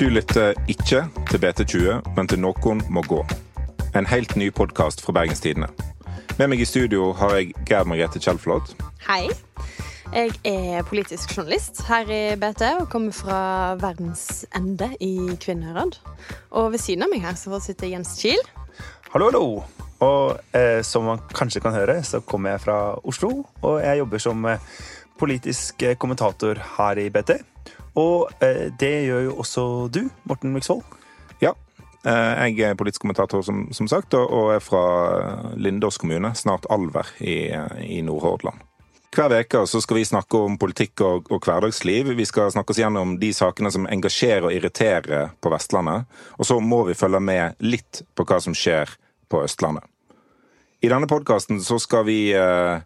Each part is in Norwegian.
Du lytter ikke til BT20, men til Noen må gå. En helt ny podkast fra Bergenstidene. Med meg i studio har jeg Gerd Margrethe Kjellflot. Hei. Jeg er politisk journalist her i BT og kommer fra verdens ende i Kvinnherad. Og ved siden av meg her så sitter Jens Kiel. Hallo, hallo. Og eh, som man kanskje kan høre, så kommer jeg fra Oslo. Og jeg jobber som eh, politisk eh, kommentator her i BT. Og eh, det gjør jo også du, Morten Miksvold. Ja. eh, Jeg er politisk kommentator, som, som sagt, og- er fra Lindås kommune, snart Alver i, i Nordhordland. Hver uke skal vi snakke om politikk og, og hverdagsliv. Vi skal snakke oss gjennom de sakene som engasjerer og irriterer på Vestlandet. Og så må vi følge med litt på hva som skjer på Østlandet. I denne podkasten så skal vi eh,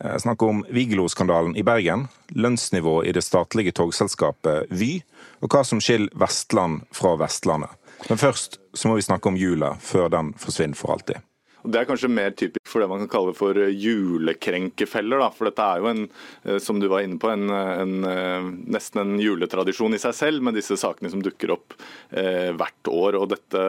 eh, snakke om Vigelo-skandalen i Bergen, lønnsnivå i det statlige togselskapet Vy, og hva som skiller Vestland fra Vestlandet. Men først så må vi snakke om jula, før den forsvinner for alltid. Det er kanskje mer typisk for det man kan kalle for eh, julekrenkefeller. Da. For dette er jo en, eh, som du var inne på, en, en, eh, nesten en juletradisjon i seg selv med disse sakene som dukker opp eh, hvert år. Og dette,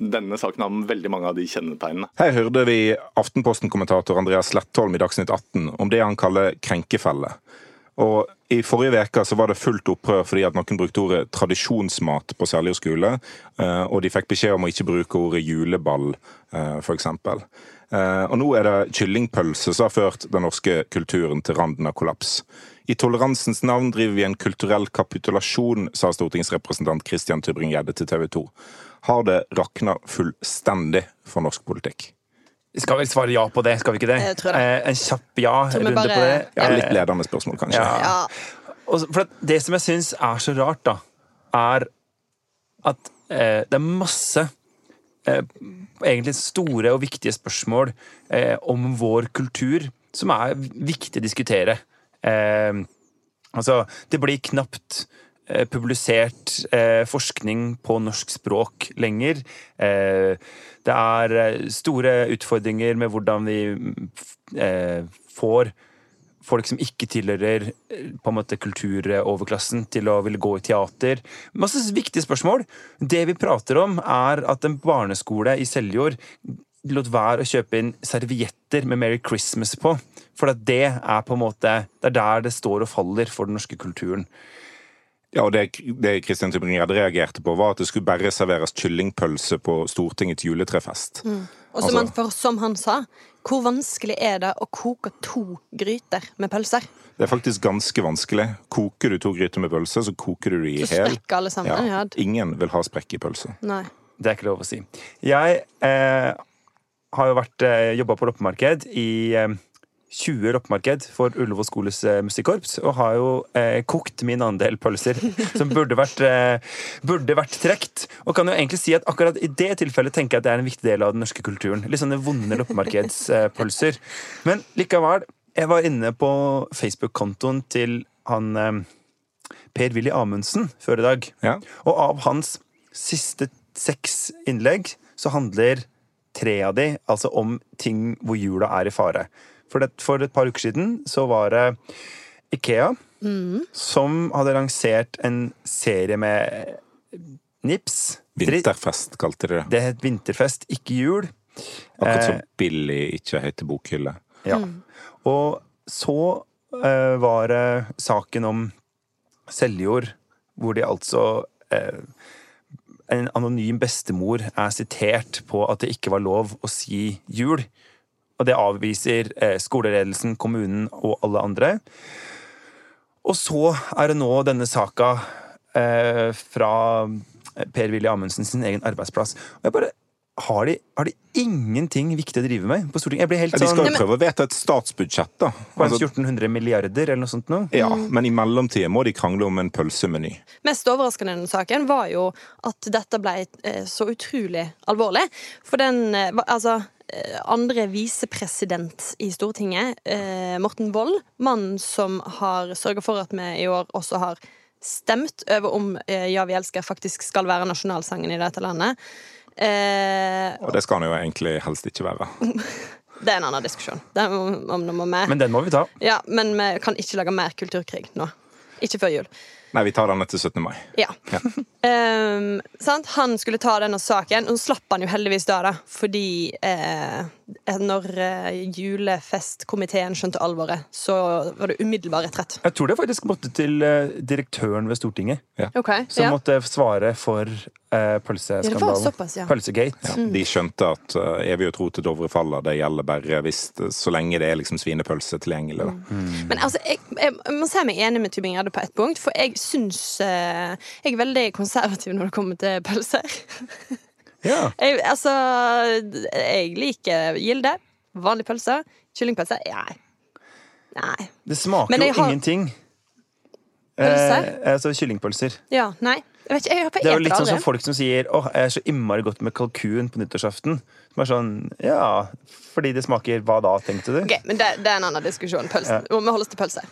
denne saken har veldig mange av de kjennetegnene. Her hørte vi Aftenposten-kommentator Andreas Slettholm i Dagsnytt 18 om det han kaller krenkefelle. Og I forrige uke så var det fullt opprør fordi at noen brukte ordet tradisjonsmat på Seljord skole, eh, og de fikk beskjed om å ikke bruke ordet juleball, eh, f.eks. Og nå er det kyllingpølse som har ført den norske kulturen til randen av kollaps. I toleransens navn driver vi en kulturell kapitulasjon, sa stortingsrepresentant Christian Tybring-Gjedde til TV 2. Har det rakna fullstendig for norsk politikk? Vi skal vel svare ja på det, skal vi ikke det? Jeg tror det. Eh, en kjapp ja-runde bare- på det. Ja, Eh, Litt ledende spørsmål, kanskje. Ja. Ja. Og for det som jeg syns er så rart, da, er at eh, det er masse eh, egentlig store og viktige spørsmål eh, om vår kultur som er viktig å diskutere. Eh, altså, det blir knapt eh, publisert eh, forskning på norsk språk lenger. Eh, det er eh, store utfordringer med hvordan vi eh, får folk som ikke tilhører eh, på en måte kulturoverklassen, til å ville gå i teater. Masse viktige spørsmål. Det vi prater om, er at en barneskole i Seljord lot være å kjøpe inn servietter med Merry Christmas på. For det er på en måte Det er der det står og faller for den norske kulturen. Ja, og det, det Kristian Tybring-Gjedde reagerte på, var at det skulle bare serveres kyllingpølse på Stortingets juletrefest. Og som, Altså- han, for som han sa, hvor vanskelig er det å koke to gryter med pølser? Det er faktisk ganske vanskelig. Koker du to gryter med pølse, så koker du de i Så hel. sprekker alle sammen. Ja. Ingen vil ha sprekk i pølse. Nei. Det er ikke lov å si. Jeg eh, har jo vært eh, jobba på loppemarked i eh, 20 loppemarked for Ullevål skoles eh, musikkorps, og har jo eh, kokt min andel pølser som burde vært, eh, burde vært trekt. Og kan jo egentlig si at akkurat i det tilfellet tenker jeg at det er en viktig del av den norske kulturen. Litt sånne vonde loppemarkedspølser. Men likevel, jeg var inne på Facebook-kontoen til han eh, Per-Willy Amundsen før i dag. Ja. Og av hans siste seks innlegg så handler tre av de altså om ting hvor jula er i fare. For, det, for et par uker siden så var det Ikea som hadde lansert en serie med nips. Vinterfest, kalte de det. Det het Vinterfest, ikke jul. Akkurat Eh, som Billy ikke heter bokhylle. Ja. Og så eh, var det saken om Seljord, hvor de altså eh, En anonym bestemor er sitert på at det ikke var lov å si jul. Og det avviser eh, skoleledelsen, kommunen og alle andre. Og så er det nå denne saka eh, fra Per-Willy Amundsen sin egen arbeidsplass. Og jeg bare har de, har de ingenting viktig å drive med på Stortinget? Jeg blir helt Ja, de sånn skal jo prøve å vedta et statsbudsjett, da. Altså, 1400 milliarder eller noe sånt nå? ja, men i mellomtida må de krangle om en pølsemeny. Mest overraskende i denne saken var jo at dette ble eh, så utrolig alvorlig. For den eh, Altså eh, andre visepresident i Stortinget, eh, Morten Wold, mannen som har sørga for at vi i år også har stemt over om eh, Ja, vi elsker faktisk skal være nasjonalsangen i dette landet. Eh, Og det skal han jo egentlig helst ikke være. det er en annen diskusjon. Den må, om må med. Men den må vi ta. Ja, men vi kan ikke lage mer kulturkrig nå. Ikke før jul. Nei, vi tar den etter 17. mai. Ja. Ehm, sant? Han skulle ta denne saken, og slapp han jo heldigvis da, da fordi eh, når eh, julefestkomiteen skjønte alvoret, så var det umiddelbar retrett. Jeg tror det faktisk måtte til eh, direktøren ved Stortinget, Ok, som ja. måtte svare for eh, Ja, det var pølseskandalen. såpass, ja. Pølsegate. Ja, de skjønte at uh, evig og tro til Dovre faller, det gjelder bare hvis, så lenge det er liksom svinepølse tilgjengelig. Da. Men altså, jeg, jeg, jeg må si meg enig med Tybring-Gjedde på ett punkt, for jeg syns uh, Jeg er veldig konservativ når det kommer til pølser. Ja. Jeg, altså, jeg liker Gilde. Vanlig pølse. Kyllingpølse? Nei. Nei. Det smaker jo har- ingenting. Pølser? Eh, altså kyllingpølser. Ja, nei. Jeg vet ikke, jeg Det er jo litt sånn som folk som sier åh, jeg er så innmari godt med kalkun på nyttårsaften. Som er sånn ja, fordi det smaker hva da, tenkte du? Ok, men det, det er en annen diskusjon. Pølse. Vi holder oss til pølse.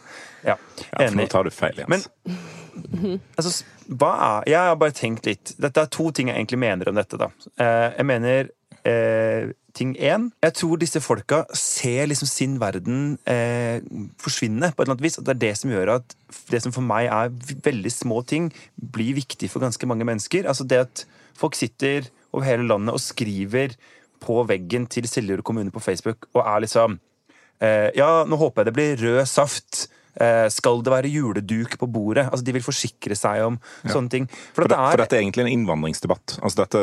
Ja, Ja, for nå tar du feil, Jens. Men altså, er Jeg har bare tenkt litt Dette er to ting jeg egentlig mener om dette, da. Eh, jeg mener eh, ting én Jeg tror disse folka ser liksom sin verden eh, forsvinne på et eller annet vis. Og det er det som gjør at det som for meg er veldig små ting, blir viktig for ganske mange mennesker. Altså det at folk sitter over hele landet og skriver på veggen til Seljord kommune på Facebook og er liksom Eh, ja, nå håper jeg det blir rød saft. Eh, skal det være juleduk på bordet? Altså, De vil forsikre seg om sånne ting. For, For, at det, for det er, dette er egentlig en innvandringsdebatt. Altså dette,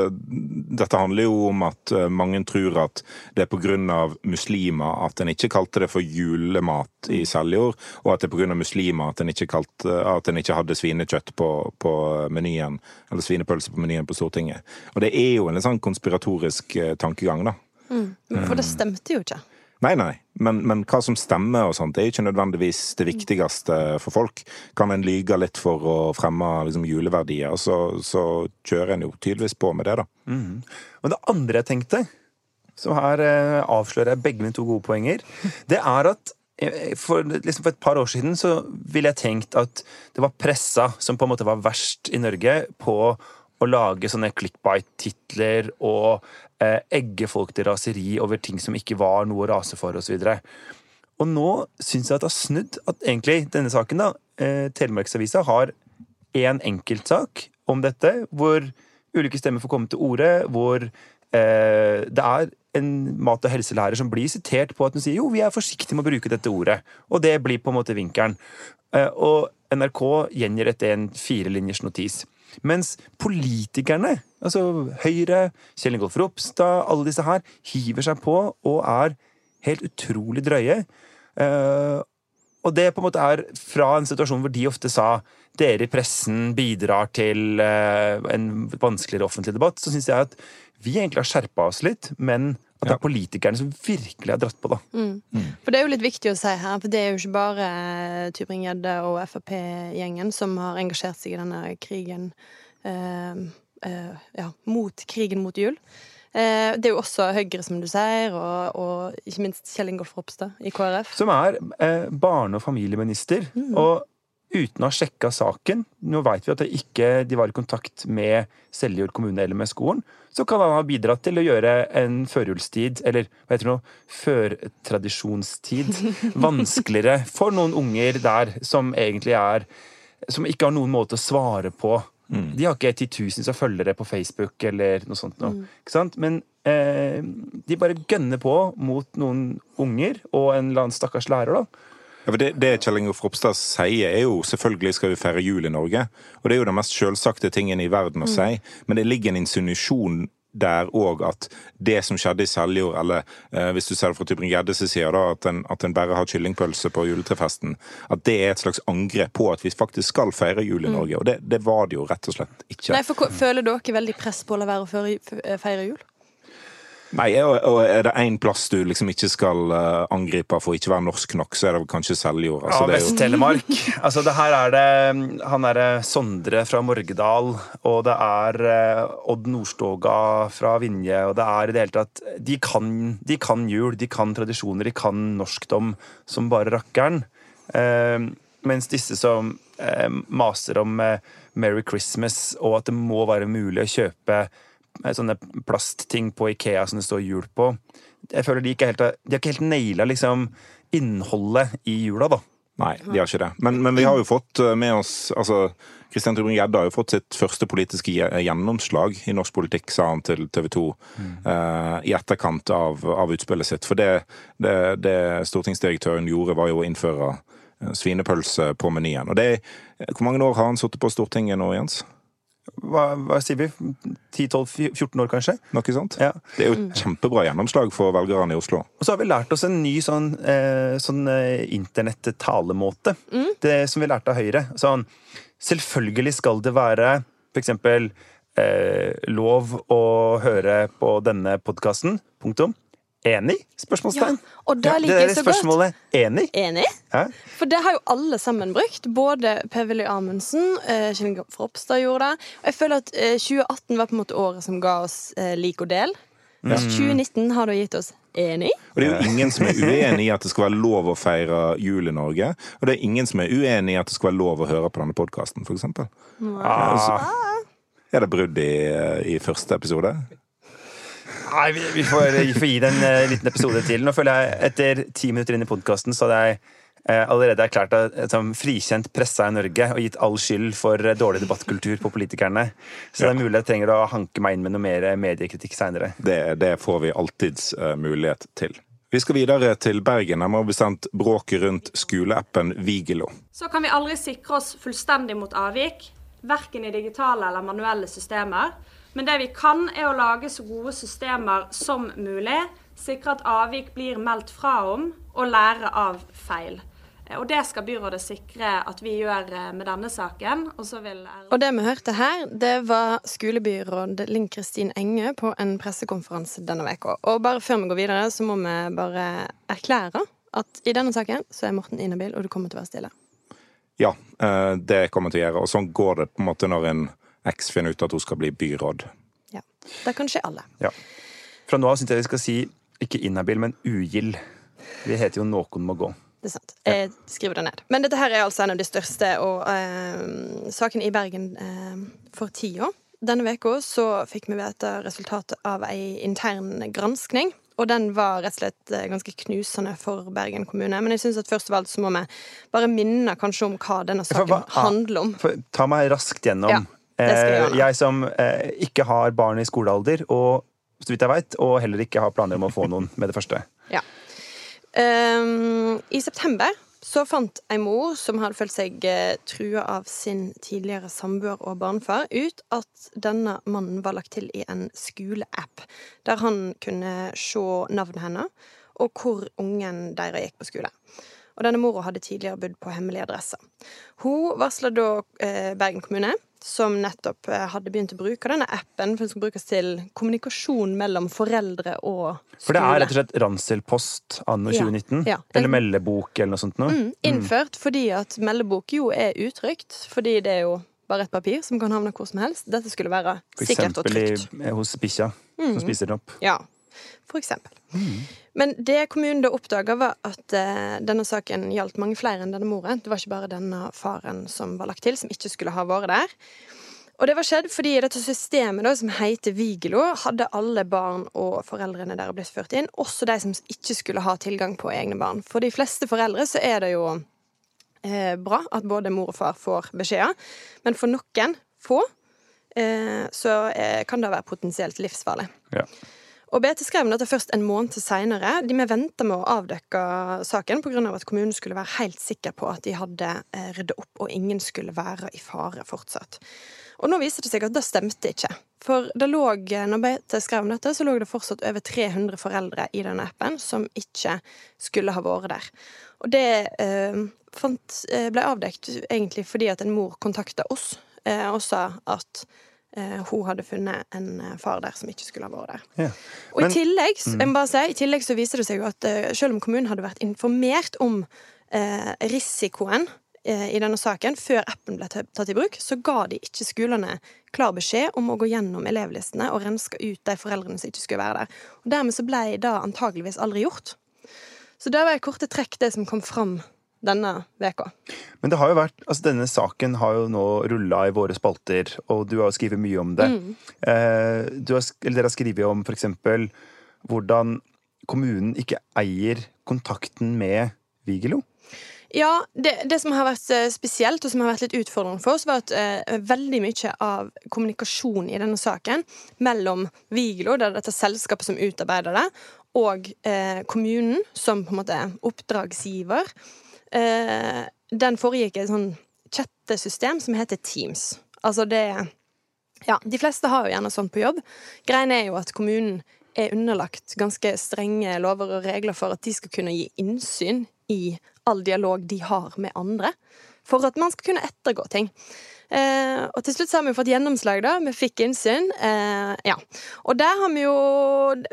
dette handler jo om at eh, mange tror at det er pga. muslimer at en ikke kalte det for julemat i Seljord, og at det er pga. muslimer at en ikke, kalte, at en ikke hadde svinekjøtt på, på menyen, eller svinepølse på menyen på Stortinget. Og det er jo en litt sånn konspiratorisk eh, tankegang, da. For det stemte jo ikke. Nei, nei, men, men hva som stemmer og sånt, det er ikke nødvendigvis det viktigste for folk. Kan en lyge litt for å fremme liksom, juleverdier, så, så kjører en jo tydeligvis på med det, da. Men det andre jeg tenkte, så her eh, avslører jeg begge mine to gode poenger, det er at eh, for, liksom for et par år siden så ville jeg tenkt at det var pressa som på en måte var verst i Norge på å lage sånne clickbite-titler og egge folk til raseri over ting som ikke var noe å rase for, osv. Og nå syns jeg at det har snudd. At egentlig denne saken, da, eh, Telemarksavisa har én enkeltsak om dette, hvor ulike stemmer får komme til orde, hvor eh, det er en mat- og helselærer som blir sitert på at hun sier jo, vi er forsiktige med å bruke dette ordet. Og det blir på en måte vinkelen. Eh, og NRK gjengir dette i en firelinjers notis. Mens politikerne, altså Høyre, Kjell Ingolf Ropstad, alle disse her, hiver seg på og er helt utrolig drøye. Uh, og det på en måte er fra en situasjon hvor de ofte sa dere i pressen bidrar til uh, en vanskeligere offentlig debatt, så syns jeg at vi egentlig har skjerpa oss litt, men at det er politikerne som virkelig har dratt på, da. For det er jo litt viktig å si her, for det er jo ikke bare Tybring-Gjedde og Frp-gjengen som har engasjert seg i denne krigen eh, eh, ja, mot krigen mot jul. Eh, det er jo også Høyre, som du sier, og, og ikke minst Kjell Ingolf Ropstad i KrF. Som er eh, barne- og familieminister. Og uten å ha sjekka saken, nå veit vi at de ikke, de var i kontakt med Seljord kommune eller med skolen, så kan han ha bidratt til å gjøre en førjulstid, eller hva heter det nå, førtradisjonstid, vanskeligere for noen unger der som egentlig er Som ikke har noen måte å svare på. De har ikke titusenvis av følgere på Facebook eller noe sånt. Noe, ikke sant? Men eh, de bare gønner på mot noen unger og en eller annen stakkars lærer, da. Ja, for det, det Kjell Ingolf Ropstad sier, er jo selvfølgelig skal vi feire jul i Norge. Og det er jo den mest selvsagte tingen i verden å si, men det ligger en insinuasjon der òg at det som skjedde i Seljord, eller eh, hvis du ser det fra Tybring-Gjedde sin side, da, at en, at en bare har kyllingpølse på juletrefesten, at det er et slags angrep på at vi faktisk skal feire jul i Norge. Og det, det var det jo rett og slett ikke. Nei, for Føler dere veldig press på å la være å feire jul? Nei, og, og er det én plass du liksom ikke skal eh, angripe for ikke være norsk nok, så er det kanskje Seljord. Altså, Ja, Vest-Telemark. Altså, det her er det Han er eh, Sondre fra Morgedal, og det er eh, Odd Nordstoga fra Vinje, og det er i det hele tatt De kan, de kan jul, de kan tradisjoner, de kan norskdom som bare rakkeren. Eh, mens disse som eh, maser om eh, Merry Christmas, og at det må være mulig å kjøpe sånne plastting på Ikea som det står jul på. Jeg føler De ikke helt, har- de har ikke helt naila liksom, innholdet i jula, da. Nei, de har ikke det. Men, men vi har jo fått eh, med oss altså, Kristian Tybring-Gjedde har jo fått sitt første politiske gjennomslag i norsk politikk, sa han til TV 2 eh, i etterkant av, av utspillet sitt. For det, det, det stortingsdirektøren gjorde, var jo å innføre eh, svinepølse på menyen. Og det, Hvor mange år har han sittet på Stortinget nå, Jens? Hva, hva sier vi? 10-12-14 år, kanskje? Noe sånt? Ja. Det er jo et kjempebra gjennomslag for velgerne i Oslo. Og så har vi lært oss en ny sånn, eh, sånn eh, internett-talemåte. Det som vi lærte av Høyre. Sånn, selvfølgelig skal det være for eksempel eh, lov å høre på denne podkasten. Punktum. Enig? Spørsmålstegn. Ja, og det liker det jeg er så godt. spørsmålet enig. Enig? Ja. For det har jo alle sammen brukt. Både Per-Willy Amundsen, eh, Kjell Ingolf Ropstad gjorde det. Og jeg føler at eh, 2018 var på en måte året som ga oss eh, lik og del. Mens 2019 har da gitt oss enig. Og det er jo ingen som er uenig i at det skal være lov å feire jul i Norge. Og det er ingen som er uenig i at det skal være lov å høre på denne podkasten, f.eks. Ah, Er det brudd i, i første episode? Nei, vi, vi, får, vi får gi det en uh, liten episode til. Nå føler jeg Etter ti minutter inn i podkasten så hadde jeg uh, allerede erklært at som frikjent pressa i Norge og gitt all skyld for uh, dårlig debattkultur på politikerne. Så det er mulig jeg trenger å hanke meg inn med noe mer mediekritikk seinere. Det, det får vi alltids eh, mulighet til. Vi skal videre til Bergen, nærmere bestemt bråket rundt skoleappen Vigelo. Så kan vi aldri sikre oss fullstendig mot avvik, verken i digitale eller manuelle systemer. Men det vi kan, er å lage så gode systemer som mulig, sikre at avvik blir meldt fra om, og lære av feil. Eh, Og det skal byrådet sikre at vi gjør eh, med denne saken. Og så vil Og det vi hørte her, det var skolebyråd Linn Kristin Enge på en pressekonferanse denne veka. Og bare før vi går videre, så må vi bare erklære at i denne saken så er Morten inhabil, og du kommer til å være stille. Ja, eh, det kommer til å gjøre. Og sånn går det på en måte når en eks finner ut at hun skal bli byråd. Ja. Det kan skje alle. Ja. Fra nå av syns jeg vi skal si ikke inhabil, men ugild. Vi heter jo Noen må gå. Det er sant. Jeg skriver det ned. Men dette her er altså en av de største og, eh, sakene i Bergen eh, for tida. Denne veka så fikk vi vite resultatet av ei intern granskning. Og den var rett og slett eh, ganske knusende for Bergen kommune. Men jeg synes at først og fremst så må vi bare minne kanskje om hva denne saken hva- handler om. Ta meg raskt gjennom. Ja, jeg Eh, jeg som eh, ikke har barn i skolealder, og så vidt jeg veit, og heller ikke har planer om å få noen med det første. Ja. Um, I september så fant ei mor som hadde følt seg uh, trua av sin tidligere samboer og barnefar, ut at denne mannen var lagt til i en skoleapp, der han kunne se navnet hennes og hvor ungen deres gikk på skole. Og denne mora hadde tidligere bodd på hemmelig adresse. Hun varsla da eh, Bergen kommune, som nettopp eh, hadde begynt å bruke denne appen, for den skal brukes til kommunikasjon mellom foreldre og skole. For det er rett og slett Ranselpost anno 2019? ja. Eller meldebok eller noe sånt noe? Mm, innført fordi at meldebok jo er utrygt. Fordi det er jo bare et papir som kan havne hvor som helst. Dette skulle være sikkert og trygt. For eh, hos bikkja, som spiser den opp. Ja, for eksempel. Men det kommunen da oppdaga, var at eh, denne saken gjaldt mange flere enn denne moren. Det var ikke bare denne faren som var lagt til, som ikke skulle ha vært der. Og det var skjedd fordi dette systemet da, som heter Vigelo, hadde alle barn og foreldrene der blitt ført inn, også de som ikke skulle ha tilgang på egne barn. For de fleste foreldre så er det jo eh, bra at både mor og far får beskjeder, men for noen få eh, så eh, kan det være potensielt livsfarlig. Ja. Og BT skrev om dette først en måned seinere. De vi venta med å avdekke saken pga. at kommunen skulle være helt sikker på at de hadde ryddet rydda opp, og ingen skulle være i fare fortsatt. Og nå viser det seg at det stemte ikke. For det lå, når BT skrev om dette, så lå det fortsatt over 300 foreldre i denne appen som ikke skulle ha vært der. Og det eh, fant, eh, ble avdekt egentlig fordi at en mor kontakta oss eh, og sa at eh, hun hadde funnet en eh, far der som ikke skulle ha vært der. Ja. Og Men- i tillegg, bare si, i tillegg så viser det seg jo at eh, selv om kommunen hadde vært informert om eh, risikoen eh, i denne saken før appen ble tatt i bruk, så ga de ikke skolene klar beskjed om å gå gjennom elevlistene og renske ut de foreldrene som ikke skulle være der. Og dermed så ble det antageligvis aldri gjort. Så det var i korte trekk det som kom fram denne veka. Men det har jo vært, altså denne saken har jo nå rulla i våre spalter, og du har jo skrevet mye om det. Eh, du har, eller dere har skrevet om eksempel hvordan kommunen ikke eier kontakten med Vigelo. Ja, det, det, som har vært eh, spesielt, og som har vært litt utfordrende for oss, var at eh, veldig mye av kommunikasjonen i denne saken mellom Vigelo, det er dette selskapet som utarbeider det, og eh, kommunen, som på en måte er oppdragsgiver, eh, den foregikk i et sånn chattesystem som heter Teams. Altså det Ja, de fleste har jo gjerne sånn på jobb. Greien er jo at kommunen er underlagt ganske strenge lover og regler for at de skal kunne gi innsyn i all dialog de har med andre, for at man skal kunne ettergå ting. Eh, og til slutt så har vi fått gjennomslag, da. Vi fikk innsyn. Eh, ja. Og der har vi jo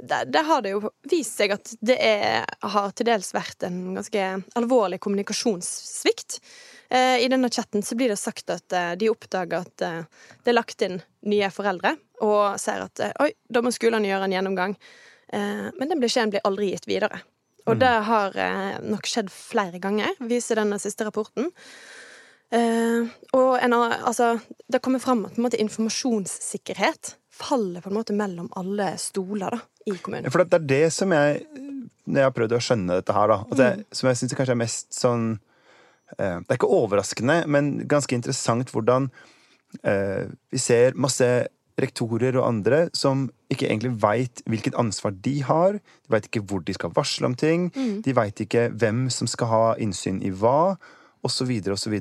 der, der, har det jo vist seg at det er, har til dels vært en ganske alvorlig kommunikasjonssvikt. Eh, I denne chatten så blir det sagt at eh, de oppdager at eh, det er lagt inn nye foreldre, og sier at oi, da må skolene gjøre en gjennomgang. men den beskjeden blir aldri gitt videre. Og mm. det har nok skjedd flere ganger, viser denne siste rapporten. Uh, og en, altså, det kommer fram at måte, informasjonssikkerhet faller på en måte mellom alle stoler da, i kommunen. For det er det som jeg Når jeg har prøvd å skjønne dette her, da, det, mm. som jeg syns kanskje er mest sånn uh, Det er ikke overraskende, men ganske interessant hvordan uh, vi ser masse rektorer og andre som ikke egentlig veit hvilket ansvar de har. De veit ikke hvor de skal varsle om ting. Mm. De veit ikke hvem som skal ha innsyn i hva osv., osv.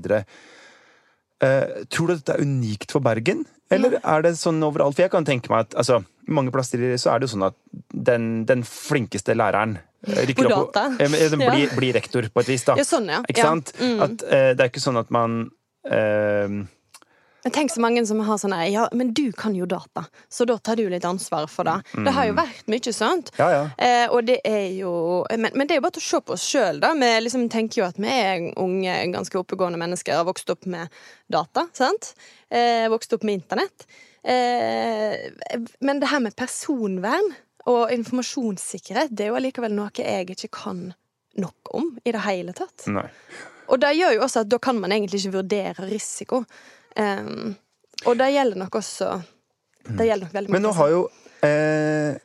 Uh, tror du at dette er unikt for Bergen, eller er det sånn overalt? For jeg kan tenke meg at altså, mange plasser så er det jo sånn at den, den flinkeste læreren eh, rykker opp og, uh, blir, blir, rektor, på et vis. da. Ja, sånn, ja. Ikke sant? Mm. At uh, det er ikke sånn at man uh, men tenk så mange som har sånn Ja, men du kan jo data, så da tar du litt ansvar for det. Mm. Det har jo mm. vært mye sånt. Ja, ja. Eh, og det er jo men, men, det er jo bare til å se på oss sjøl, da. Vi liksom tenker jo at vi er unge, ganske oppegående mennesker, har vokst opp med data, sant? Eh, vokst opp med internett. Eh, men det her med personvern og informasjonssikkerhet, det er jo allikevel noe jeg ikke kan nok om i det hele tatt. Nei. Og det gjør jo også at da kan man egentlig ikke vurdere risiko. Um, og det gjelder nok også Det gjelder nok veldig mye. Men nå har jo eh,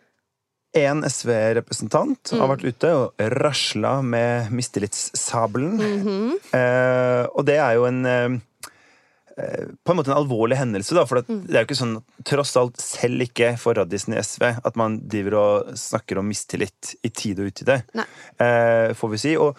en SV-representant mm. har vært ute og rasla med mistillitssabelen. Mm -hmm. eh, og det er jo en eh, på en måte en alvorlig hendelse. Da, for mm. det er jo ikke sånn, tross alt selv ikke for Radisen i SV, at man driver og snakker om mistillit i tide og utide. Eh, får vi si. Og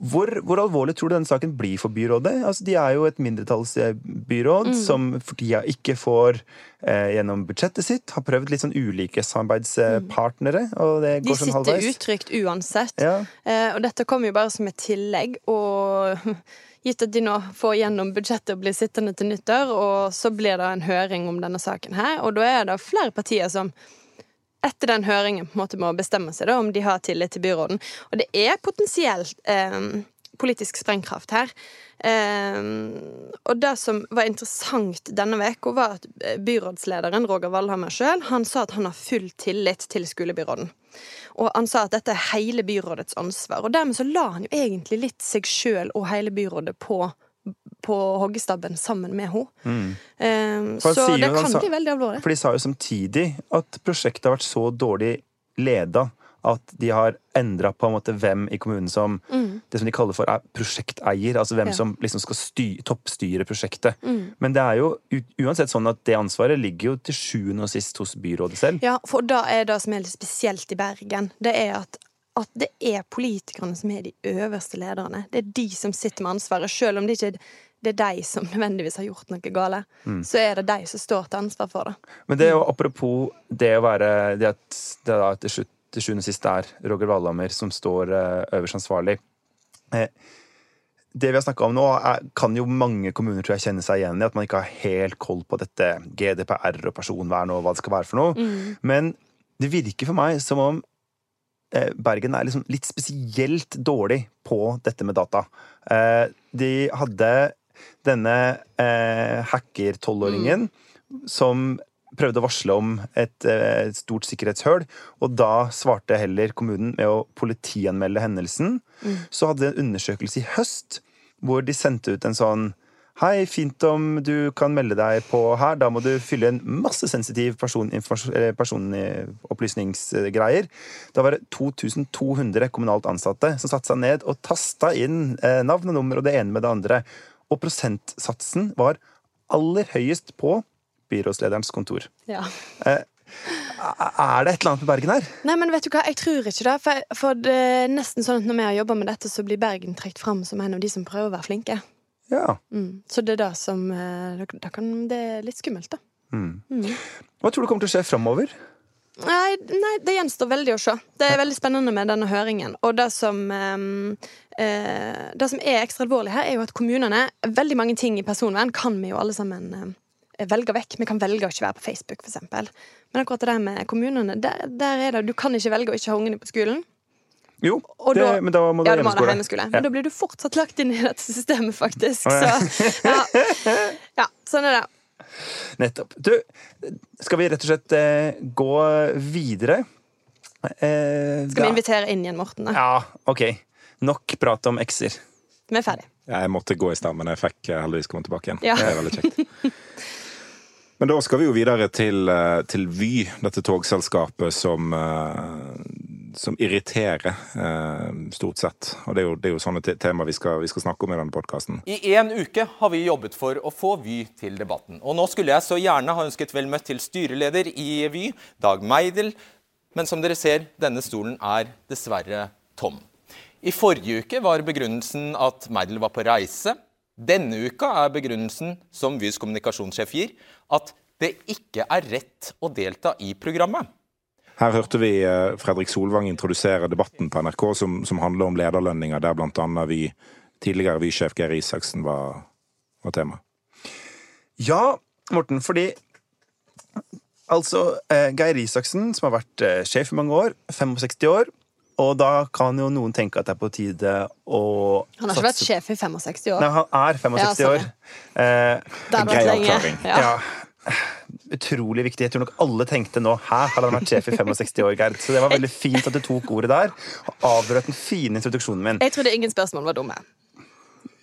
hvor, hvor, alvorlig tror du denne saken blir for byrådet? Altså, de er jo et mindretallsbyråd mm. som for tida ikke får eh, gjennom budsjettet sitt. Har prøvd litt sånn ulike samarbeidspartnere, og det går sånn halvveis. De sitter utrygt uansett. Ja. Eh, og dette kommer jo bare som et tillegg. og gitt at de nå får gjennom budsjettet og blir sittende til nyttår, og så blir det en høring om denne saken her, og da er det flere partier som etter den høringen på en måte må bestemme seg da, om de har tillit til byråden. Og det er potensielt eh, politisk sprengkraft her. Eh, og det som var interessant denne uka, var at byrådslederen, Roger Valhammer sjøl, han sa at han har full tillit til skolebyråden. Og han sa at dette er hele byrådets ansvar. Og dermed så la han jo egentlig litt seg sjøl og hele byrådet på på hoggestabben sammen med henne. Mm. Um, så det kan bli veldig alvorlig. For de sa jo samtidig at prosjektet har vært så dårlig leda at de har endra på en måte hvem i kommunen som mm. Det som de kaller for er prosjekteier. Altså hvem ja. som liksom skal styr, toppstyre prosjektet. Mm. Men det er jo uansett sånn at det ansvaret ligger jo til sjuende og sist hos byrådet selv. Ja, for da er det som er litt spesielt i Bergen, det er at at det er politikerne som er de øverste lederne. Det er de som sitter med ansvaret, selv om det ikke det er de som nødvendigvis har gjort noe galt. Mm. Så er det de som står til ansvar for det. Men det er jo apropos det å være det at det da til slutt til sjuende og sist er Roger Valhammer som står eh, øverst ansvarlig. Eh, det vi har snakka om nå, er, kan jo mange kommuner tror jeg kjenne seg igjen i. At man ikke har helt koll på dette GDPR og personvern og hva det skal være for noe. Mm. Men det virker for meg som om eh, Bergen er liksom litt spesielt dårlig på dette med data. De hadde denne hacker-tolvåringen mm. som prøvde å varsle om et, eh, et stort sikkerhetshull, og da svarte heller kommunen med å politianmelde hendelsen. Mm. Så hadde de en undersøkelse i høst hvor de sendte ut en sånn Hei, fint om du kan melde deg på her. Da må du fylle en masse sensitiv personopplysningsgreier. Da var det 2200 kommunalt ansatte som satte seg ned og tasta inn eh, navn og nummer og det ene med det andre. Og prosentsatsen var aller høyest på byrådslederens kontor. Ja. Er det et eller annet med Bergen her? Nei, men vet du hva, jeg tror ikke det. For, for det er nesten sånn at når vi har jobba med dette, så blir Bergen trukket fram som en av de som prøver å være flinke. Ja. Mm. Så det er det som eh, da kan, Det er litt skummelt, da. Hva tror du kommer til å skje framover? Nei, nei, det gjenstår veldig å se. Det er veldig spennende med denne høringen. Og det som, ehm, eh, det som er ekstra alvorlig her, er jo at kommunene Veldig mange ting i personvern kan vi jo alle sammen eh, velge vekk. Vi kan velge å ikke være på Facebook, eksempel. Men akkurat det der med kommunene, der, der er det Du kan ikke velge å ikke ha ungene på skolen. Jo, Og det, da- men da må du Ja, ha da hjemmeskole. Men Ja. Da blir du fortsatt lagt inn i dette systemet, faktisk. Å, ja. Så ja. ja, sånn er det. Nettopp. Du, skal vi rett og slett eh, gå videre? Eh, Skal vi invitere inn igjen Morten? da? Ja, ok. Nok prat om ekser. Vi er ferdig. Jeg måtte gå i stad, men jeg fikk eh, heldigvis komme tilbake igjen. Ja. Det er veldig kjekt. Men da skal vi jo videre til, eh, til Vy, dette togselskapet som, eh, som irriterer, eh, stort sett. Og det er jo, det er jo sånne te- temaer vi skal, vi skal snakke om i denne podkasten. I en uke har vi jobbet for å få Vy til debatten. Og nå skulle jeg så gjerne ha ønsket vel møtt til styreleder i Vy, Dag Meidel, men som dere ser, denne stolen er dessverre tom. I forrige uke var begrunnelsen at Meidel var på reise. Denne uka er begrunnelsen, som Vys kommunikasjonssjef gir, at det ikke er rett å delta i programmet. Her hørte vi eh, Fredrik Solvang introdusere debatten på NRK som, som handler om lederlønninger, der annet vi, tidligere Vy-sjef Geir Isaksen var, var tema. Ja, Morten, fordi Altså, eh, Geir Isaksen, som har vært eh, sjef i mange år, 65 år, og da kan jo noen tenke at det er på tide å Han har ikke vært sjef i 65 år. Nei, han er 65 Ja, år. Eh, Det har grei vært lenge. avklaring. Ja. ja. Utrolig viktig. Jeg tror nok alle tenkte nå Her har han vært sjef i 65 år, Gerd. Så det var veldig fint at du tok ordet der og avbrøt den fine introduksjonen min. Jeg trodde ingen spørsmål var dumme.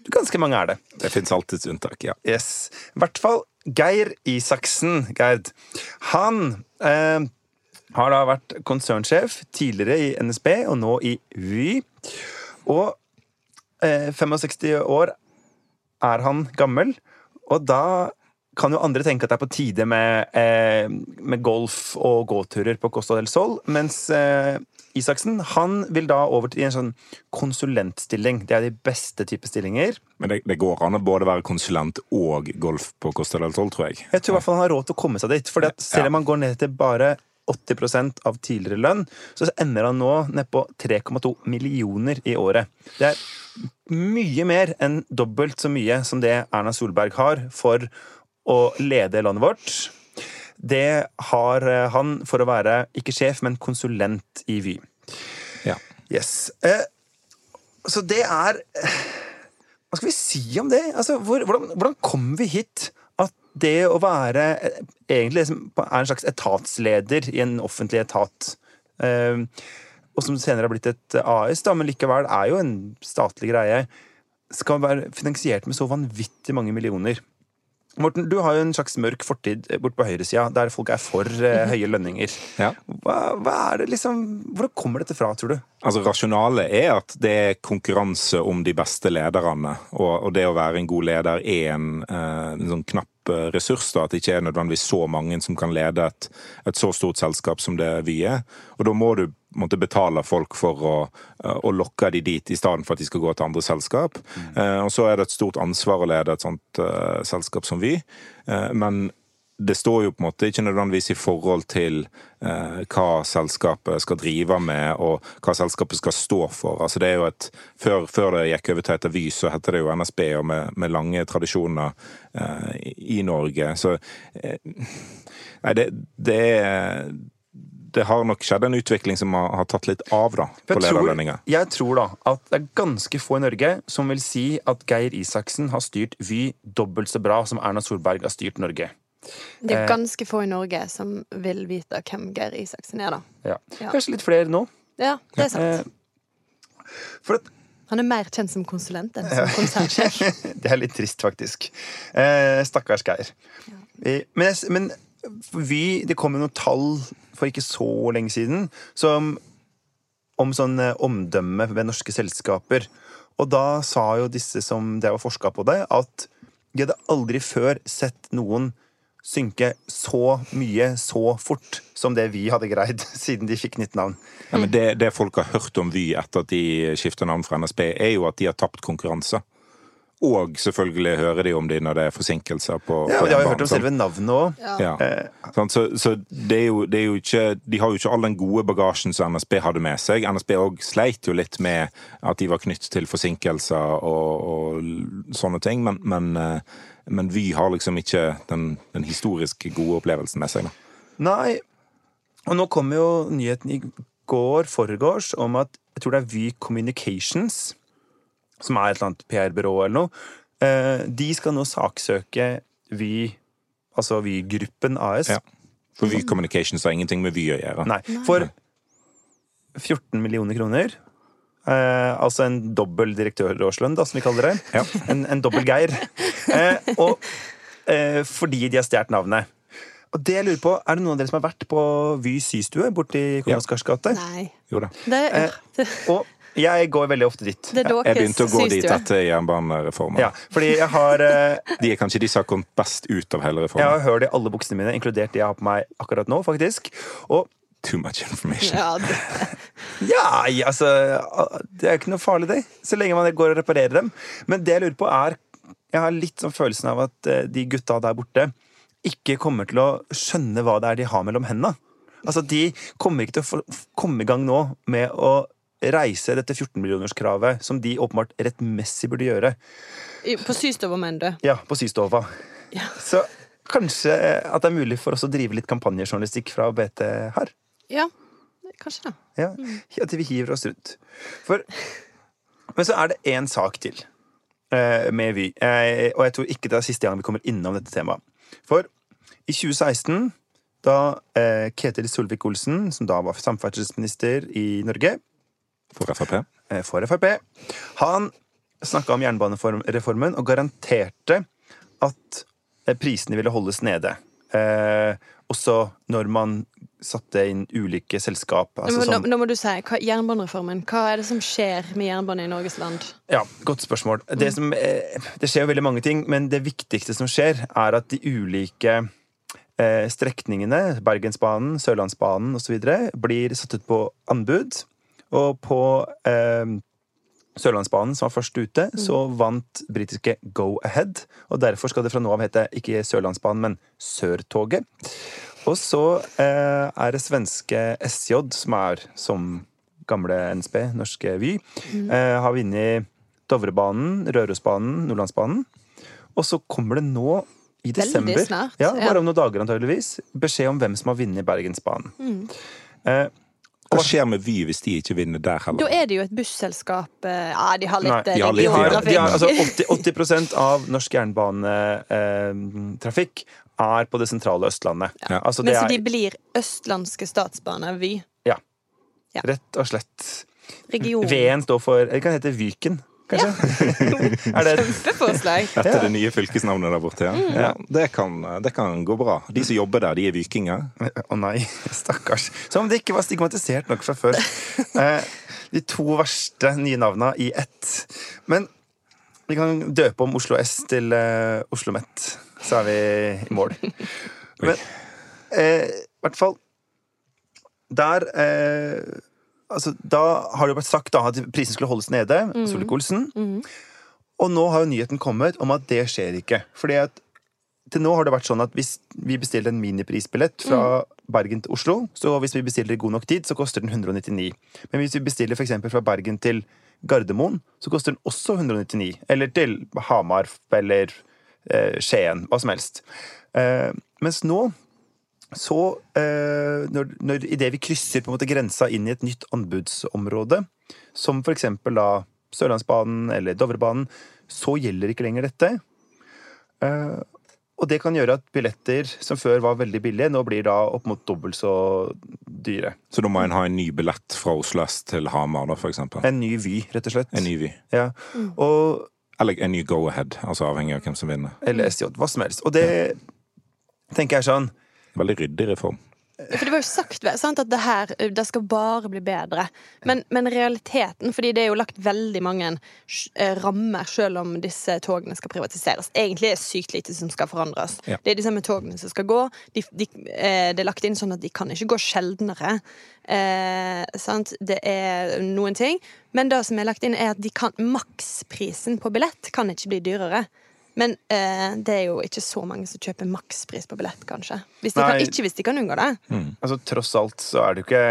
Ganske mange er det. Det fins alltids unntak, ja. Yes. I hvert fall Geir Isaksen, Gerd. Han eh, har da vært konsernsjef tidligere i NSB og nå i Vy. Og eh, 65 år er han gammel, og da kan jo andre tenke at det er på tide med, eh, med golf og gåturer på Costa del Sol, mens eh, Isaksen han vil da over til en sånn konsulentstilling. Det er de beste type stillinger. Men det, det går an å både være konsulent og golf på Costa del Sol, tror jeg. Jeg tror i hvert fall han har råd til å komme seg dit. For selv om han går ned til bare 80% av tidligere lønn, så ender han nå ned på 3,2 millioner i året. Det er mye mer enn dobbelt så mye som det Erna Solberg har for å lede landet vårt. Det har eh, han for å være ikke sjef, men konsulent i Vy. Ja. Yes. Eh, så det er eh, Hva skal vi si om det? Altså, hvor, hvordan, hvordan kom vi hit? Det å være eh, egentlig liksom er en slags etatsleder i en offentlig etat eh, Og som senere har blitt et AS, da, men likevel er jo en statlig greie, skal være finansiert med så vanvittig mange millioner. Morten, du har jo en slags mørk fortid bort på høyresida, der folk er for eh, høye lønninger. Ja. Hva, hva er det liksom Hvor kommer dette fra, tror du? Altså Rasjonalet er at det er konkurranse om de beste lederne. Og, og det å være en god leder er en, eh, en sånn knapp eh, ressurs. da, At det ikke er nødvendigvis så mange som kan lede et, et så stort selskap som det vi er. Og da må du måtte betale folk for å, eh, å lokke de dit, i stedet for at de skal gå til andre selskap. Eh, og så er det et stort ansvar å lede et sånt eh, selskap som vi. Eh, men det står jo på en måte ikke nødvendigvis i forhold til eh, hva selskapet skal drive med, og hva selskapet skal stå for. Altså det er jo et, før, før det gikk over til et Vy, så heter det jo NSB, og med, med lange tradisjoner eh, i, Norge. Så eh, Nei, det, det er det har nok skjedd en utvikling som har, har tatt litt av da, på lederlønninger. jeg tror da at det er ganske få i Norge som vil si at Geir Isaksen har styrt Vy dobbelt så bra som Erna Solberg har styrt Norge. Det Eh. er ganske få i Norge som vil vite hvem Geir Isaksen er, da. Ja. Ja. Kanskje litt flere nå. Ja, det er sant. Eh, For at Han er mer kjent som konsulent enn som konsernsjef. Det er litt trist, faktisk. Eh, stakkars Geir. Ja. Men, men vi, det kom jo noen tall for ikke så lenge siden som, om sånn eh, omdømme ved norske selskaper. Og da sa jo disse som drev og forska på det, at de hadde aldri før sett noen synke så mye så fort som det vi hadde greid siden de fikk nytt navn. Ja, men det, det folk har hørt om Vy etter at de skifter navn fra NSB, er jo at de har tapt konkurranse. Og selvfølgelig hører de om de når det er forsinkelser på, Ja, og De har jo hørt om selve navnet òg. Ja. Ja. Så, så det er jo, det er jo ikke De har jo ikke all den gode bagasjen som NSB hadde med seg. NSB òg sleit jo litt med at de var knyttet til forsinkelser og, og sånne ting, men, men, eh, men Vy har liksom ikke den, den historisk gode opplevelsen med seg. Da. Nei. Og nå kom jo nyheten i går, foregårs, om at jeg tror det er Vy Communications, som er et eller annet PR-byrå eller noe, eh, de skal nå saksøke Vy, altså Vy-gruppen AS. Ja. For Vy Communications har ingenting med Vy å gjøre. Nei, for 14 millioner kroner. Eh, altså en dobbel direktørårslønn, da, som vi kaller det. Ja. En, en dobbel Geir. Eh, og eh, fordi de har stjålet navnet. Og det jeg lurer på, Er det noen av dere som har vært på Vy systue borti Kong Ja. Oscars gate? Nei. Jo da. Det, Eh, og jeg går veldig ofte dit. det er Jeg begynte å gå dit etter jernbanereformen. Ja, fordi jeg har, eh, De er kanskje de som har kommet best ut av hele reformen. jeg har hørt i alle buksene mine, inkludert de jeg har på meg akkurat nå, faktisk. Og Too much information. Ja, det, Ja, ja, altså Det er ikke noe farlig, det. Så lenge man går og reparerer dem. Men det jeg lurer på, er Jeg har litt sånn følelsen av at eh, de gutta der borte ikke kommer til å skjønne hva det er de har mellom hendene. Altså, de kommer ikke til å komme i gang nå med å reise dette 14-millionerskravet, som de åpenbart rettmessig burde gjøre, på Systova, mener du? ja, på Systova. Ja. Så kanskje eh, at det er mulig for oss å drive litt kampanjejournalistikk fra BT her. Ja, kanskje det. Ja, At vi hiver oss rundt. For, men så er det én sak til med Vy. Eh, og jeg tror ikke det er siste gang vi kommer innom dette temaet. For i 2016, da eh, Ketil Solvik-Olsen, som da var samferdselsminister i Norge For Frp. eh, for Frp, han snakka om jernbanereformen og garanterte at eh, prisene ville holdes nede. Eh, også når man satte inn ulike selskap. Altså nå, nå må du si hva, jernbanereformen. Hva er det som skjer med jernbane i Norges land? Ja, godt spørsmål. Det, som, eh, det skjer jo veldig mange ting, men det viktigste som skjer, er at de ulike eh, strekningene, Bergensbanen, Sørlandsbanen osv., blir satt ut på anbud. Og på eh, Sørlandsbanen, som var først ute, så vant britiske Go Ahead. Og derfor skal det fra nå av hete ikke Sørlandsbanen, men Sørtoget. Og så eh, er det svenske SJ, som er som gamle NSB, norske Vy, eh, har vunnet Dovrebanen, Rørosbanen, Nordlandsbanen. Og så kommer det nå i desember, snart, ja, ja. bare om noen dager antageligvis, beskjed om hvem som har vunnet Bergensbanen. Mm. Eh, Hva skjer med Vy hvis de ikke vinner der heller? Da er det jo et busselskap eh, Ja, de har litt Nei, eh, de har litt- de har, regiontrafikk. de har, altså 80, 80 av norsk jernbanetrafikk er på det sentrale Østlandet. Ja. Altså, Men så er de blir Østlandske Statsbaner, Vy. ja, Ja. rett og slett. Region. V-en står for Det kan hete Vyken, kanskje? Ja. det Kjempeforslag. Etter det nye fylkesnavnet der borte, ja. ja det, kan, det kan gå bra. De som jobber der, de er vikinger. Å nei, stakkars. Som om det ikke var stigmatisert nok fra før. Eh, de to verste nye navna i ett. Men vi kan døpe om Oslo S til uh, Oslo Met, så er vi i mål. Men eh, i hvert fall Der eh, Altså, da har det jo vært sagt da, at prisen skulle holdes nede. Solvik-Olsen. Og nå har jo nyheten kommet om at det skjer ikke. Fordi at til nå har det vært sånn at hvis vi bestiller en miniprisbillett fra Bergen til Oslo, så hvis vi bestiller i god nok tid, så koster den 199. Men hvis vi bestiller f.eks. fra Bergen til Gardermoen, så koster den også 199. Eller til Hamar eller eh, Skien. Hva som helst. Eh, mens nå så eh, når, når Idet vi krysser på en måte grensa inn i et nytt anbudsområde, som for eksempel da Sørlandsbanen eller Dovrebanen, så gjelder ikke lenger dette. Eh, og det kan gjøre at billetter som før var veldig billige, nå blir da opp mot dobbelt så dyre. Så da må en ha en ny billett fra Oslo S til Hamar, da, for eksempel? En ny Vy, rett og slett. En ny Vy. Ja. Og, Eller en ny Go-Ahead, altså avhengig av hvem som vinner. eller SJ, hva som helst. Og det tenker jeg sånn Veldig ryddig reform. For det var jo sagt sant, at det her det skal bare bli bedre. Men, men realiteten, fordi det er jo lagt veldig mange eh, rammer selv om disse togene skal privatiseres. Egentlig er det sykt lite som skal forandres. Ja. Det er de samme togene som skal gå. De, de, eh, det er lagt inn sånn at de kan ikke gå sjeldnere. Eh, sant? Det er noen ting. Men det som er lagt inn, er at de kan, maksprisen på billett kan ikke bli dyrere. Men eh, det er jo ikke så mange som kjøper makspris på billett, kanskje. Hvis de kan, ikke hvis de kan unngå det. Altså, tross alt så er det jo ikke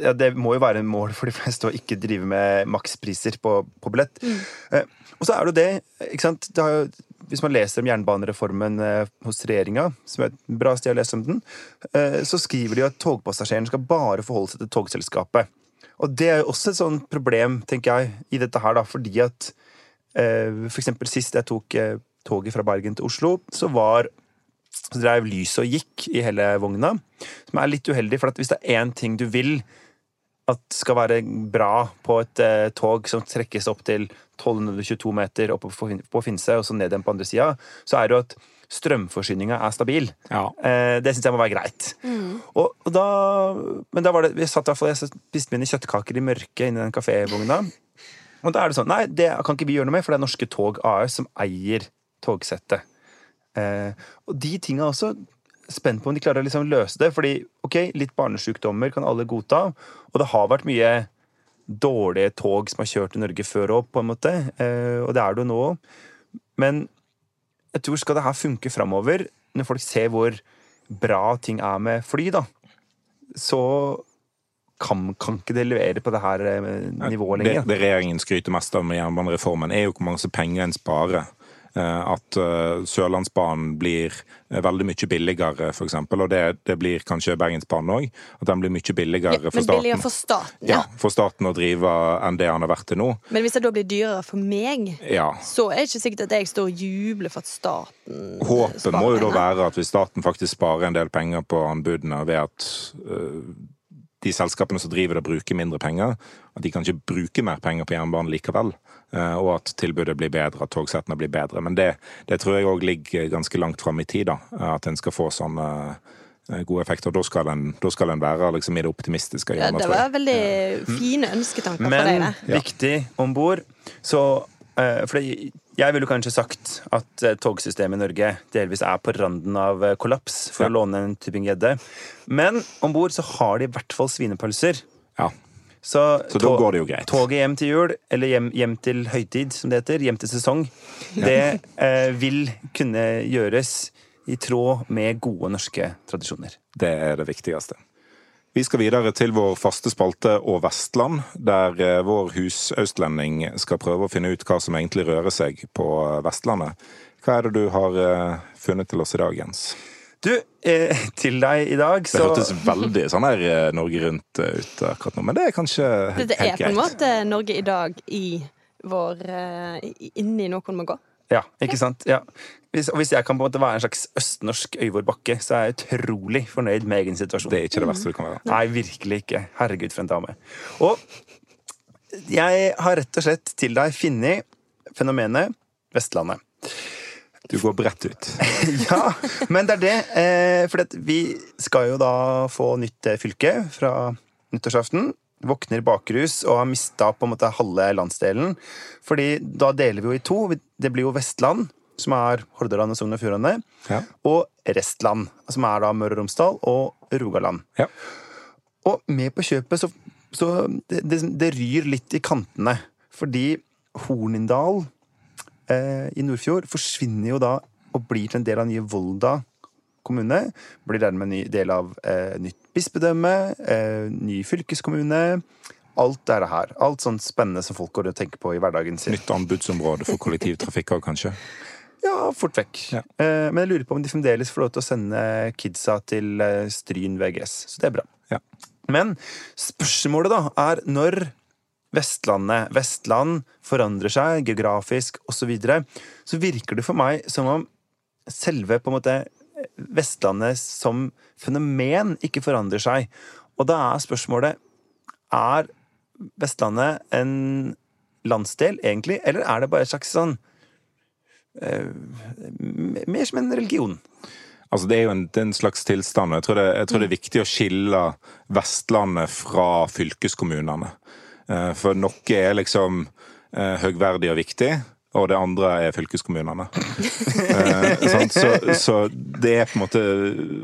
ja, Det må jo være en mål for de fleste å ikke drive med makspriser på, på billett. Eh, og så er det jo det, ikke sant det har jo, Hvis man leser om jernbanereformen eh, hos regjeringa, som er et bra sted å lese om den, eh, så skriver de jo at togpassasjeren skal bare forholde seg til togselskapet. Og det er jo også et sånt problem, tenker jeg, i dette her, da, fordi at eh, for eksempel sist jeg tok eh, toget fra Bergen til Oslo, så var så drev lyset og gikk i hele vogna, som er litt uheldig, for at hvis det er én ting du vil at skal være bra på et eh, tog som trekkes opp til 1222 meter oppe på, på Finse, og så ned igjen på andre sida, så er det jo at strømforsyninga er stabil. Ja. Eh, det syns jeg må være greit. Og, og da, men da var det Vi satt i hvert fall, jeg spiste mine kjøttkaker i mørket inni den kafévogna. Og da er det sånn Nei, det kan ikke vi gjøre noe med, for det er Norske Tog AS som eier togsettet. Eh, og de tinga også spent på om de klarer å liksom løse det. Fordi ok, litt barnesjukdommer kan alle godta, og det har vært mye dårlige tog som har kjørt i Norge før òg, på en måte. Eh, og det er det jo nå òg. Men jeg tror skal det her funke framover, når folk ser hvor bra ting er med fly, da, så kan, kan ikke det levere på det her eh, nivået lenger. det regjeringen skryter mest av med jernbanereformen, er jo hvor mange penger en sparer. Eh, At eh, Sørlandsbanen blir veldig mye billigere, for eksempel. Og det, det blir kanskje Bergensbanen òg. At den blir mye billigere Ja, for staten. billigere for staten, Ja, ja. for staten å drive enn det han har vært til nå. Men hvis det da blir dyrere for meg, Ja. så er det ikke sikkert at jeg står og jubler for at staten Håpet sparer må jo da være at hvis staten faktisk sparer en del penger på anbudene ved at øh, de selskapene som driver det, bruker mindre penger, at de kan ikke bruke mer penger på jernbanen likevel. øh, Og at tilbudet blir bedre, at togsettene blir bedre. Men det, det tror jeg òg ligger ganske langt fram i tid, da. At en skal få sånne øh, gode effekter. Da skal en, da skal en være liksom i det optimistiske Ja, det var veldig fine ønsketanker for deg Men viktig om bord. Så eh, For det, jeg ville kanskje sagt at eh, togsystemet i Norge delvis er på randen av eh, kollaps, for Ja. å låne en Tybing-Gjedde. Men om bord så har de i hvert fall svinepølser. Ja. Så, Så da går det jo greit. Toget hjem til jul, eller hjem, hjem til høytid, som det heter, hjem til sesong, det eh, vil kunne gjøres i tråd med gode norske tradisjoner. Det er det viktigste. Vi skal videre til vår faste spalte Og Vestland, der eh, vår husøstlending skal prøve å finne ut hva som egentlig rører seg på Vestlandet. Hva er det du har eh, funnet til oss i dag, Jens? Du, eh, til deg i dag, Det så hørtes veldig sånn her eh, Norge Rundt ut akkurat nå, men det er kanskje helt greit. Det er på en måte Norge i dag i vår i- Inni noen må gå. Ja, ikke sant? Ja. Hvis, og hvis jeg kan på en måte være en slags østnorsk Øyvor Bakke, så er jeg utrolig fornøyd med egen situasjon. Det er ikke det verste du kan være. Nei, virkelig ikke. Herregud, for en dame. Og jeg har rett og slett til deg funnet fenomenet Vestlandet. Du går bredt ut. Ja, men det er det. Eh, for vi skal jo da få nytt eh, fylke fra nyttårsaften. Våkner bakrus og har mista på en måte halve landsdelen. Fordi da deler vi jo i to. Det blir jo Vestland, som er Hordaland og Sogn og Fjordane. Ja. Og Restland, som er da Møre og Romsdal og Rogaland. Ja. Og med på kjøpet så, så det, det, det ryr litt i kantene. Fordi Hornindal eh, i Nordfjord forsvinner jo da og blir til en del av nye Volda kommune. Blir dermed en ny del av eh, nytt bispedømme, eh, ny fylkeskommune. Alt er det her. Alt sånt spennende som folk går og tenker på i hverdagen sin. Nytt anbudsområde for kollektivtrafikk òg, kanskje. Ja, fort vekk. Ja. Eh, men jeg lurer på om de fremdeles får lov til å sende kidsa til eh, Stryn VGS. Så det er bra. Ja. Men spørsmålet da er når Vestlandet, Vestland, forandrer seg geografisk osv., så, videre, så virker det for meg som om selve på en måte Vestlandet som fenomen ikke forandrer seg. Og da er spørsmålet Er Vestlandet en landsdel, egentlig, eller er det bare et slags sånn uh, Mer som en religion? Altså, det er jo en, er en slags tilstand. Jeg tror, det, jeg tror det er viktig å skille Vestlandet fra fylkeskommunene. Eh, For noe er liksom eh, høgverdig og viktig, og det andre er fylkeskommunene. Eh, så, så det er på en måte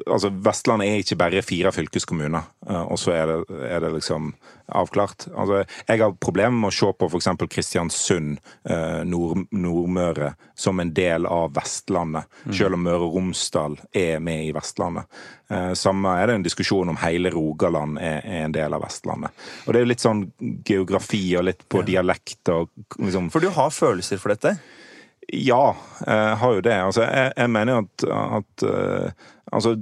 Altså, Vestlandet er ikke bare fire fylkeskommuner, og så er det, er det liksom avklart. Altså, jeg har problemer med å se på f.eks. Kristiansund, eh, Nord, Nordmøre, som en del av Vestlandet, selv om Møre og Romsdal er med i Vestlandet. Eh, Samme er det en diskusjon om hele Rogaland er, er en del av Vestlandet. Og det er jo litt sånn geografi og litt på dialekt og liksom For du har følelser for dette? ja, jeg har jo det. Altså, jeg, jeg mener at, at eh, altså,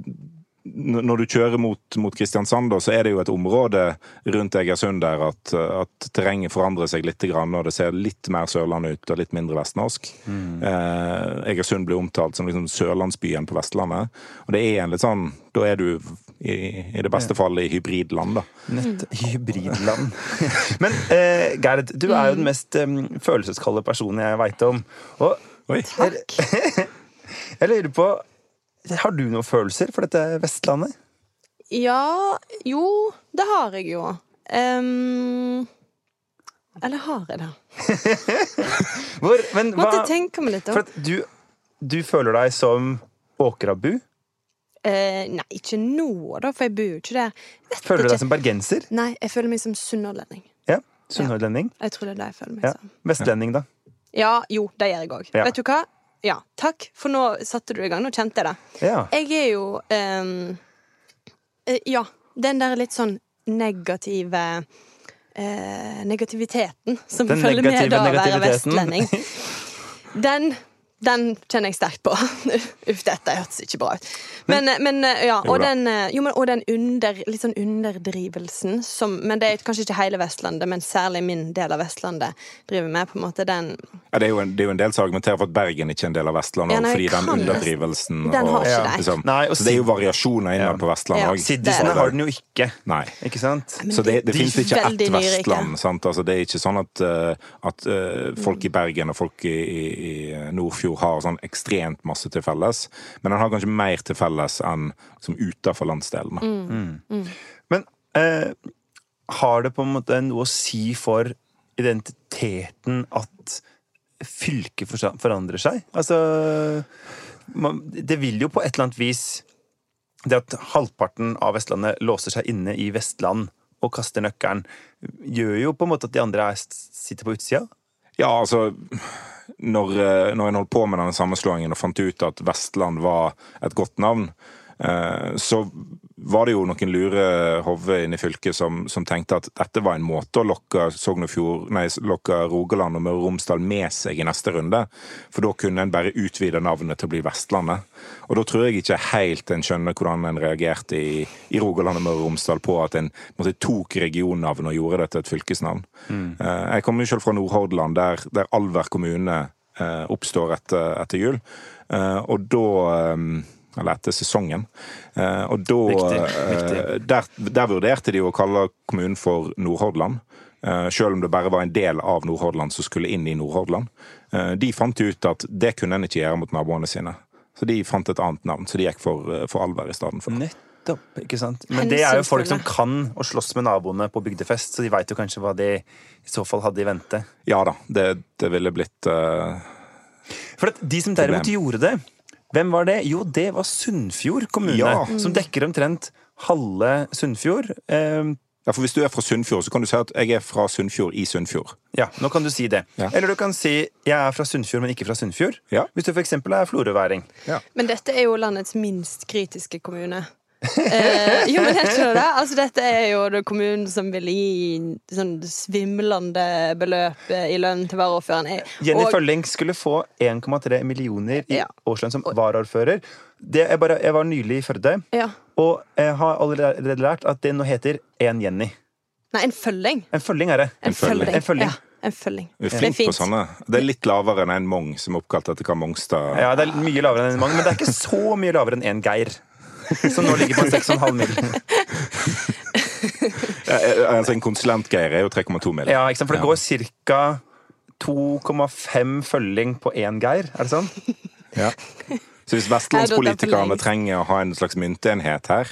når du kjører mot, mot Kristiansand, så er det jo et område rundt Egersund der at, at terrenget forandrer seg litt, og det ser litt mer Sørland ut og litt mindre vestnorsk. Eh, Egersund blir omtalt som liksom sørlandsbyen på Vestlandet. Og det er en litt sånn Da er du i, i det beste fallet i hybridland, da. Nett hybridland. Men eh, Gerd, du er jo den mest eh, følelseskalde personen jeg veit om. Og Oi. Takk. jeg lurer på Har du noen følelser for dette Vestlandet? Ja Jo, det har jeg jo. Um, eller har jeg det? Hvor, men hva Måtte tenke meg litt For om. at du, du føler deg som Åkrabu? Uh, nei, ikke nå, da, for jeg bor jo ikke der. Vet Føler du ikke. deg som bergenser? Nei, jeg føler meg som sunnhordlending. Ja. Sunnhordlending? Jeg tror det er det jeg føler meg Ja. som. Vestlending, da? Ja, jo, det gjør jeg òg. Ja. Vet du hva? Ja, takk, for nå satte du i gang. Nå kjente jeg det. Ja. Jeg er jo eh, Ja, den der litt sånn negative uh, Negativiteten som Den følger med da å være vestlending. Den, den kjenner jeg sterkt på. Uff, dette hørtes ikke bra ut. Men, men eh, ja, og den, eh, jo, men, og den under, litt sånn underdrivelsen som Men det er kanskje ikke hele Vestlandet, men særlig min del av Vestlandet driver med. på en måte den Ja, det, er jo en, det er jo en del som argumenterer for at Bergen ikke er en del av Vestlandet, Ja, nei, fordi den underdrivelsen Den har og, det. liksom, Nei, og Så det er jo variasjoner innad Ja. på Vestlandet Ja. òg. Siddisene har den jo ikke. Nei. Ikke sant? Men Så det, det de- er ikke ett. Vestland. Sant? Altså, det er ikke sånn at, eh, at eh, folk i Bergen og folk i, i, i Nordfjord har sånn ekstremt masse til felles. Men den har kanskje mer til felles enn som utenfor landsdelene. Mm. Men eh, har det på en måte noe å si for identiteten at fylket forandrer seg? Altså man, Det vil jo på et eller annet vis Det at halvparten av Vestlandet låser seg inne i Vestland og kaster nøkkelen, gjør jo på en måte at de andre er, sitter på utsida. Ja, altså når, eh, når en holdt på med denne sammenslåingen og fant ut at Vestland var et godt navn, så var det jo noen lure hoder inne i fylket som, som tenkte at dette var en måte å lokke, Sognefjord, nei, lokke Rogaland og Møre og Romsdal med seg i neste runde. For da kunne en bare utvide navnet til å bli Vestlandet. Og da tror jeg ikke helt en skjønner hvordan en reagerte i, i Rogaland og Møre og Romsdal på at en måte, tok regionnavn og gjorde det til et fylkesnavn. Mm. Jeg kommer jo selv fra Nordhordland, der, der Alver kommune eh, oppstår etter, etter jul. Eh, og da eh, Eller etter sesongen. Eh, og da eh. Der, der vurderte de å kalle kommunen for Nordhordland. eh, Selv om det bare var en del av Nordhordland som skulle inn i Nordhordland. Eh, De fant ut at det kunne en ikke gjøre mot naboene sine. Så de fant et annet navn, så de gikk for, for Alver i stedet for. Nettopp. ikke sant? Men det er jo folk som kan å slåss med naboene på bygdefest, så de veit jo kanskje hva de i så fall hadde i vente. Ja da, det, det ville blitt uh, For at de som derimot gjorde det, hvem var det? Jo, det var Sunnfjord kommune. Ja. Som dekker omtrent halve Sunnfjord. Eh, Ja, for Hvis du er fra Sunnfjord, så kan du si at jeg er fra Sunnfjord i Sunnfjord. ja, nå kan du si det. Ja. Eller du kan si 'jeg er fra Sunnfjord, men ikke fra Sunnfjord'. Ja. Hvis du f.eks. er florøværing. Men dette er jo landets minst kritiske kommune. Eh, jo, men er ikke det? Altså, dette er jo det kommunen som vil gi sånn svimlende beløp eh, i lønn til varaordføreren. Jenny og- Følling skulle få 1,3 millioner i Ja. årslønn som varaordfører. Det er bare, jeg var nylig i Førde, Ja. og jeg har allerede lært at det nå heter én Jenny. Nei, en følling. En følling er det. En følling. En følling. Ja. En følling. Vi er Det er flink på sånne. Det er litt lavere enn en Mong, som er oppkalt etter hva Mongstad Ja, det er mye lavere enn en Mong, men det er ikke så mye lavere enn en Geir. Som nå ligger på en 6,5 mil. Eh, Altså, en konsulentgeir er jo 3,2 mill. Ja, ikke sant? For det Ja. går ca. 2,5 følging på én Geir, er det sånn? Ja. Så hvis er vestlandspolitikerne trenger å ha en slags myntenhet her,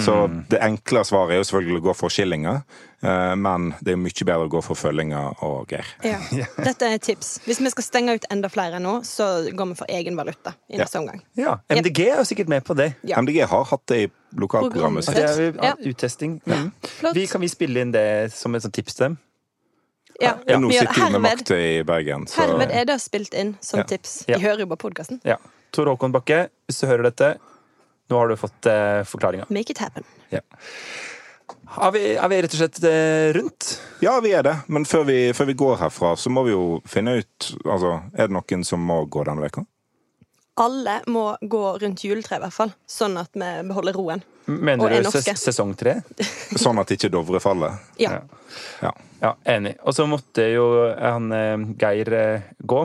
så Mm. det enkle svaret er jo selvfølgelig å gå for skillinger, eh, men det er mye bedre å gå for følginga og geir. Ja. Dette er et tips. Hvis vi skal stenge ut enda flere nå, så går vi for egen valuta i neste omgang. Ja, MDG er jo sikkert med på det. Ja. MDG har hatt det i lokalprogrammet sitt. Det er jo Ja. uttesting. Mm. Vi, kan vi spille inn det som et tips til dem? Ja. Ja, nå sitter jo med makta i Bergen, så Herved er det spilt inn som Ja. tips. Ja. Hører jo på podkasten. Ja. Tor Håkon Bakke, hvis du hører dette, nå har du fått uh, forklaringa. Make it happen. Er vi, er vi rett og slett eh, rundt? Ja, vi er det. Men før vi, før vi går herfra, så må vi jo finne ut altså, Er det noen som må gå denne veka? Alle må gå rundt juletreet, i hvert fall. Sånn at vi beholder roen. Mener Og er du ses sesong tre? Sånn at ikke Dovre faller. Ja. Ja. Ja, enig. Og så måtte jo han eh, Geir eh, gå,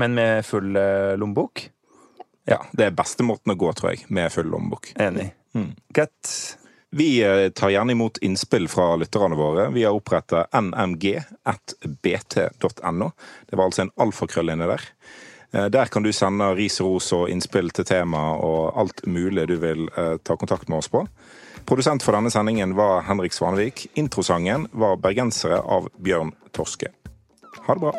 men med full eh, lommebok. ja. Det er beste måten å gå, tror jeg, med full lommebok. Enig. Mm. Greit. Vi eh, tar gjerne imot innspill fra lytterne våre. Vi har oppretta nmg.bt.no. Det var altså en alfakrøll inne der. Eh, Der kan du sende ris og ros og innspill til tema og alt mulig du vil eh, ta kontakt med oss på. Produsent for denne sendingen var Henrik Svanevik. Introsangen var 'Bergensere' av Bjørn Torske. Ha det bra.